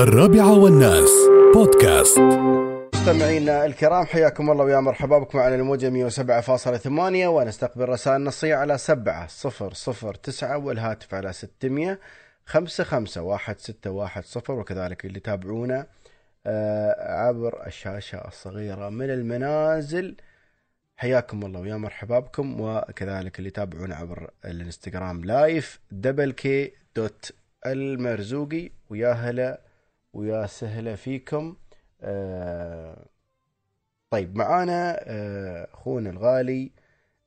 الرابعة والناس. بودكاست. مستمعينا الكرام حياكم الله ويا مرحبا بكم على الموجة 107.8 ونستقبل رسائل نصية على 7009 والهاتف على 600 55 1610 وكذلك اللي يتابعونا آه، عبر الشاشة الصغيرة من المنازل. حياكم الله ويا مرحبا بكم وكذلك اللي يتابعونا عبر الانستغرام live double k dot المرزوقي. ويا هلا ويا سهلا فيكم. آه، طيب معانا آه، أخونا الغالي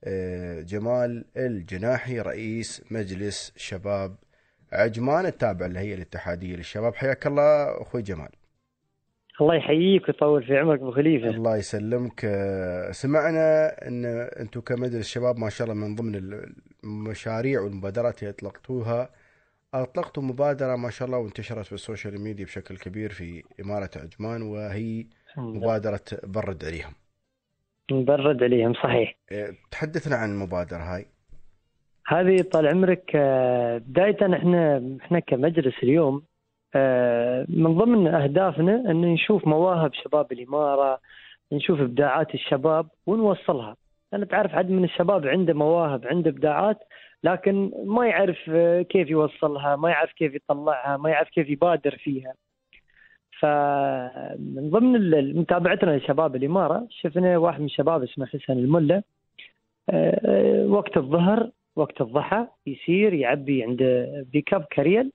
آه، جمال الجناحي رئيس مجلس شباب عجمان التابع للهيئه الاتحادية للشباب. حياك الله أخوي جمال. الله يحييك ويطول في عمرك أبو خليفة. الله يسلمك. سمعنا إن أنتم كمجلس شباب ما شاء الله من ضمن المشاريع والمبادرات اللي أطلقتوها اطلقتوا مبادرة ما شاء الله وانتشرت في ال social media بشكل كبير في إمارة عجمان وهي مبادرة نبرد عليهم. نبرد عليهم صحيح. آه، تحدثنا عن المبادرة هاي. هذه طال عمرك آه، بداية إحنا إحنا كمجلس اليوم آه، من ضمن أهدافنا إن نشوف مواهب شباب الإمارة نشوف إبداعات الشباب ونوصلها. لأن تعرف عدد من الشباب عنده مواهب عنده إبداعات لكن ما يعرف كيف يوصلها ما يعرف كيف يطلعها ما يعرف كيف يبادر فيها. فمن ضمن متابعتنا لشباب الإمارة شفنا واحد من الشباب اسمه حسن الملا آه، آه، وقت الظهر وقت الضحى يسير يعبي عند بيك اب كريل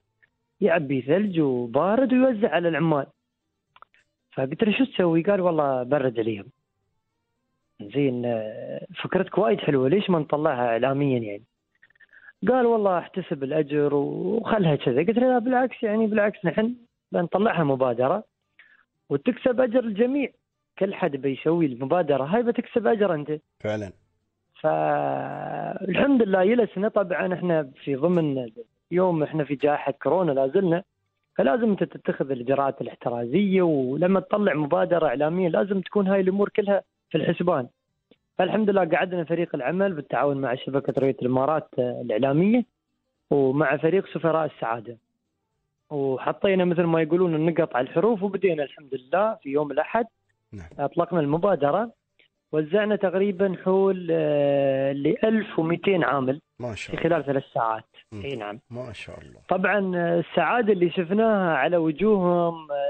يعبي ثلج وبارد ويوزع على العمال. فقلت له شو تسوي؟ قال والله برد عليهم. زين آه، فكرتك وايد حلوة. ليش ما نطلعها اعلاميا يعني؟ قال والله احتسب الأجر وخلها كذا. قلت له لا بالعكس يعني بالعكس نحن بنطلعها مبادرة وتكسب أجر الجميع. كل حد بيسوي المبادرة هاي بتكسب أجر أنت. فعلا. فالحمد لله يلسنا. طبعا إحنا في ضمن يوم إحنا في جائحة كورونا لازلنا فلازم انت تتخذ الإجراءات الاحترازية ولما تطلع مبادرة إعلامية لازم تكون هاي الأمور كلها في الحسبان. فالحمد لله قعدنا فريق العمل بالتعاون مع شبكة رؤية الإمارات آه، الإعلامية ومع فريق سفراء السعادة. وحطينا مثل ما يقولون النقط على الحروف وبدينا الحمد لله في يوم الأحد نعم. أطلقنا المبادرة وزعنا تقريبا حول آه، ل 1200 عامل ما في شاء الله خلال ثلاث ساعات. إي نعم ما شاء الله طبعا آه، السعادة اللي شفناها على وجوههم آه،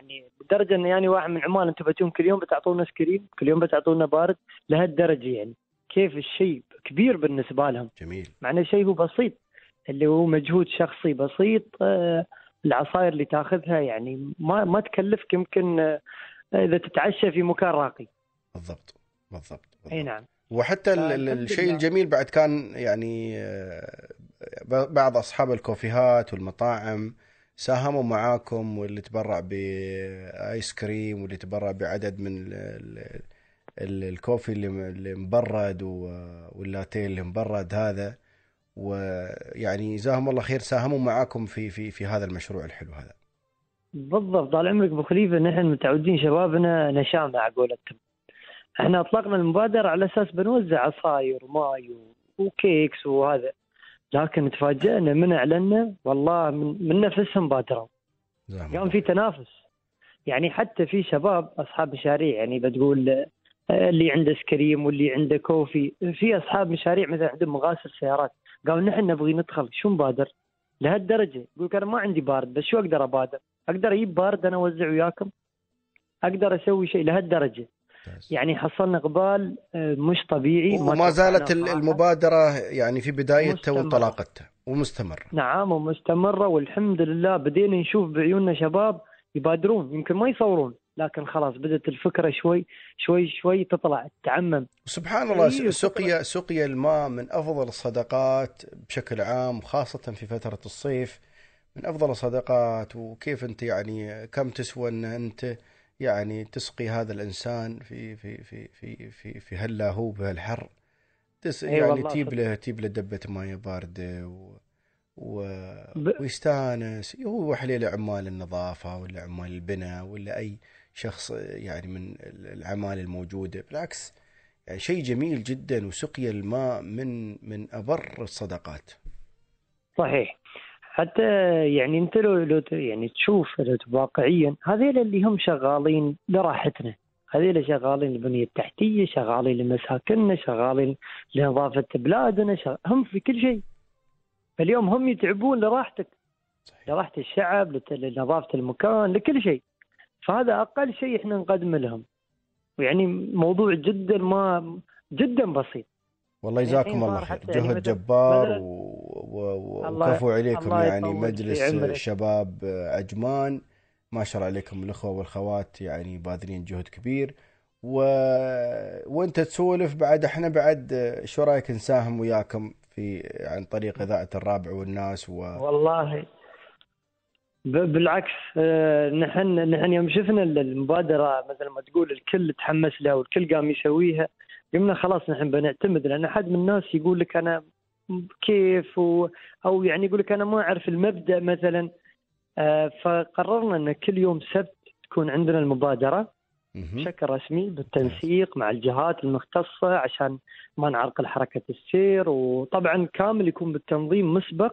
يعني لدرجه إن يعني واحد من عمان أنتم بتجون كل يوم بتعطونا ايس كريم كل يوم بتعطونا بارد لهالدرجة يعني. كيف الشيء كبير بالنسبة لهم. جميل. مع انه شيء هو بسيط. اللي هو مجهود شخصي بسيط آه، العصاير اللي تاخذها يعني ما ما تكلفك يمكن آه، إذا تتعشى في مكان راقي. بالضبط. بالضبط, بالضبط. أي نعم. وحتى الشيء. الجميل بعد كان يعني آه، بعض أصحاب الكوفيهات والمطاعم ساهموا معاكم واللي تبرع بآيس كريم واللي تبرع بعدد من ال- ال- ال- الكوفي اللي مبرد واللاتيه اللي مبرد هذا. ويعني جزاهم الله خير ساهموا معاكم في في في هذا المشروع الحلو هذا. بالضبط. طال عمرك أبو خليفة نحن متعودين شبابنا نشامة على قولتهم. إحنا أطلقنا المبادرة على أساس بنوزع عصاير وماي و cakes وهذا. لكن تفاجئنا من اعلنا والله من, من نفسهم بادروا قام في تنافس يعني حتى في شباب أصحاب مشاريع يعني بتقول آه، اللي عنده ice cream واللي عنده coffee في أصحاب مشاريع مثلا عندهم مغاسل سيارات قالوا نحن نبغي ندخل شو نبادر؟ لهالدرجة يقول أنا ما عندي بارد بس شو أقدر أبادر؟ أقدر أجيب بارد أنا أوزع وياكم؟ أقدر أسوي شيء لهالدرجة. يعني حصلنا إقبال آه، مش طبيعي وما زالت توقعناه ال- صراحة. المبادرة يعني في بدايتها. وانطلاقتها ومستمرة نعم ومستمرة والحمد لله بدينا نشوف بعيوننا شباب يبادرون يمكن ما يصورون لكن خلاص بدأت الفكرة شوي شوي شوي تطلع تعمم سبحان الله أيوة، سقيا سقيا الماء من أفضل الصدقات بشكل عام خاصة في فترة الصيف من أفضل الصدقات وكيف أنت يعني كم تسوى أن أنت يعني تسقي هذا الإنسان في في في في في في هاللاهوب هالحر تس أي يعني تجيب. له تجيب له دبة ماء باردة و و... ب- ويستانس. هو حليل عمال النظافة ولا عمال البناء ولا أي شخص يعني من الأعمال الموجودة. بالعكس يعني شيء جميل جدا وسقيا الماء من من أبر الصدقات. صحيح. حتى يعني انت لو لو يعني تشوف لو واقعيا هذيل اللي هم شغالين لراحتنا. هذيل شغالين البنية التحتية شغالين لمساكننا شغالين لنظافة بلادنا شغ... هم في كل شيء. اليوم هم يتعبون لراحتك صحيح. لراحة الشعب لنظافة المكان لكل شيء. فهذا أقل شيء إحنا نقدمه لهم. ويعني موضوع جدا ما جدا بسيط. والله يعني جزاكم الحين الله خير. يعني جهد مثلا- جبار و... وكفو عليكم الله يعني مجلس. شباب عجمان. ما شاء الله عليكم الأخوة والخوات يعني باذلين جهد كبير. و... وانت تسولف بعد إحنا بعد شو رأيك نساهم وياكم في عن طريق إذاعة الرابع والناس و... والله ب- بالعكس آه، نحن نحن يوم شفنا ال- المبادرة مثل ما تقول الكل تحمس لها والكل قام يسويها. قلنا خلاص نحن بنعتمد لأن أحد من الناس يقول لك أنا كيف و أو يعني يقول لك أنا ما أعرف المبدأ مثلا. آه، فقررنا إن كل يوم سبت تكون عندنا المبادرة. بشكل رسمي بالتنسيق مع الجهات المختصة عشان ما نعرقل حركة السير. وطبعا كامل يكون بالتنظيم مسبق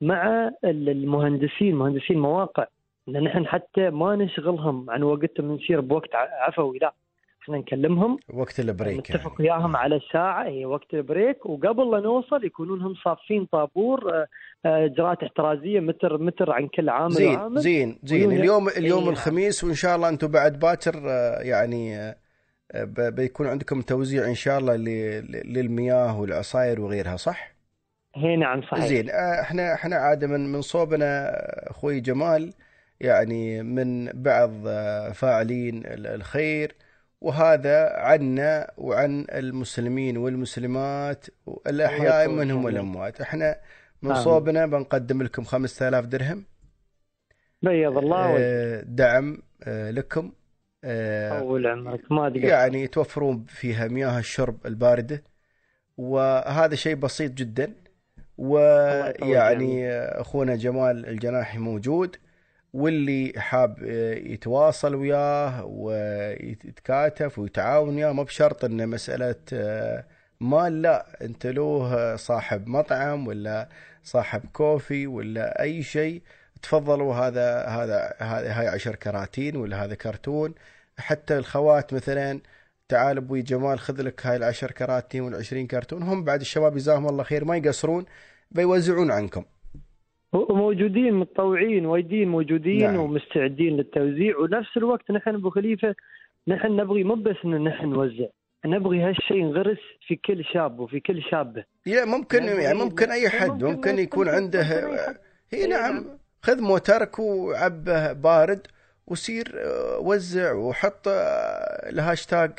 مع ال- المهندسين مهندسين مواقع. لأن نحن حتى ما نشغلهم عن وقتهم نسير بوقت عفوي لا. إحنا نكلمهم. وقت ال break يعني. نتفق وياهم على ساعة هي وقت ال break. وقبل لا نوصل يكونون هم صافين طابور آه، آه، إجراءات احترازية متر متر عن كل عامل زين وعامل زين زين. اليوم اليوم إيه. الخميس وإن شاء الله أنتم بعد باكر آه، يعني بيكون عندكم توزيع إن شاء الله للمياه والعصاير وغيرها صح؟ هي نعم صحيح. زين. إحنا إحنا عاده من من صوبنا أخوي جمال يعني من بعض فاعلين ال- الخير وهذا عنا وعن المسلمين والمسلمات الاحياء يطول منهم في والأموات. إحنا من آمين. صوبنا بنقدم لكم 5000 درهم. بيض الله وجهك. آه، دعم آه، لكم. آه، طول عمرك ما يعني توفرون فيها مياه الشرب الباردة. وهذا شيء بسيط جدا. ويعني أخونا جمال الجناحي موجود. واللي حاب آه، يتواصل وياه ويتكاتف ويتعاون وياه ما بشرط إنه مسألة آه، مال لا. أنت له صاحب مطعم ولا صاحب كوفي ولا أي شيء تفضلوا هذا هذا هذا هاي عشر كراتين ولا هذا كرتون. حتى الخوات مثلا تعال أبوي جمال خذ لك هاي العشر كراتين والعشرين كرتون. هم بعد الشباب جزاهم الله خير ما يقصرون بيوزعون عنكم. وموجودين متطوعين وايدين موجودين نعم. نعم. ومستعدين للتوزيع ونفس الوقت نحن أبو خليفة نحن نبغي مو بس ان نحن نوزع نبغي هالشيء ينغرس في كل شاب وفي كل شابة يا ممكن نبغي- يعني ممكن أي حد ممكن- ممكن يكون ممكن- عنده ممكن أي حد. اي إي نعم نعم. خذ موترك وعبه بارد وسير آه، وزع وحط آه، الهاشتاج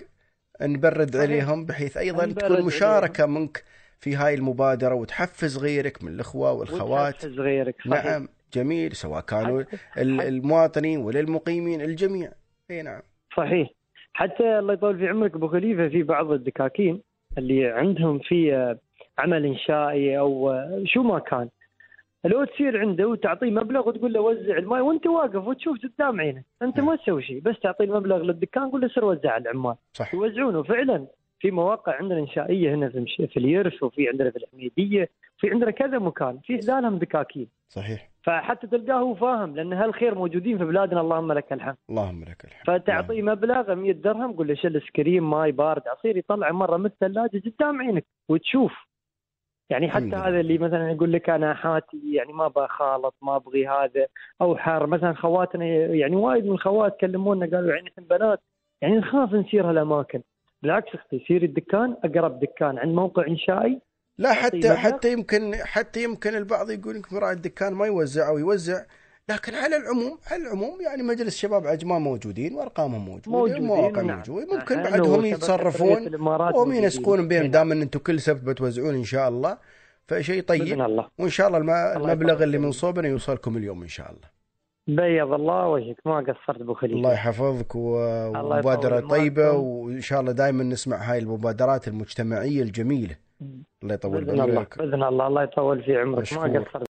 نبرد. عليهم بحيث أيضا تكون مشاركة منك في هاي المبادرة وتحفز غيرك من الأخوة والخوات وتحفز غيرك صحيح. نعم جميل سواء كانوا المواطنين ولا المقيمين الجميع. إي نعم. صحيح. حتى الله يطول في عمرك أبو خليفة في بعض الدكاكين اللي عندهم في عمل إنشائي أو شو ما كان. لو تسير عنده وتعطيه مبلغ وتقول له وزع الماي وأنت واقف وتشوف قدام عينك أنت ما تسوي شيء بس تعطيه المبلغ للدكان قول له سر وزع على العمال. صح يوزعونه فعلا. في مواقع عندنا إنشائية هنا في في اليرف وفي عندنا في الحميدية في عندنا كذا مكان في لهم دكاكين. صحيح. فحتى تلقاه هو فاهم لأن هالخير موجودين في بلادنا اللهم لك الحمد. اللهم لك الحمد. فتعطيه مبلغ 100 درهم قول له شل سكريم ماي بارد عصير يطلع مرة من الثلاجة قدام عينك وتشوف. يعني حتى. هذا اللي مثلا يقول لك أنا أحاتي يعني ما بخالط ما أبغي هذا أو حار. مثلا خواتنا يعني وايد من الخوات كلمونا قالوا يعني إحنا بنات يعني نخاف نسير هالأماكن. بالعكس أختي سيري الدكان أقرب دكان عند موقع إنشائي لا حتى. حتى يمكن حتى يمكن البعض يقول لك مراعي الدكان ما يوزع أو يوزع لكن على العموم على العموم يعني مجلس شباب عجمان موجودين وأرقامهم موجودة موجودين، المواقع نعم. موجودة ممكن نحن بعدهم يتصرفون وهم. ينسقون بينهم نعم. دام ان أنتم كل سبت بتوزعون إن شاء الله فشيء طيب بإذن الله وإن شاء الله الله المبلغ يطول اللي من. صوبنا يوصلكم اليوم إن شاء الله بيض الله وجهك ما قصرت أبو خليفة. الله يحفظك ومبادرة طيبة. وإن شاء الله دائما نسمع هاي المبادرات المجتمعية الجميلة. الله يطول بعمرك. بإذن الله الله يطول في عمرك. ما. قصرت.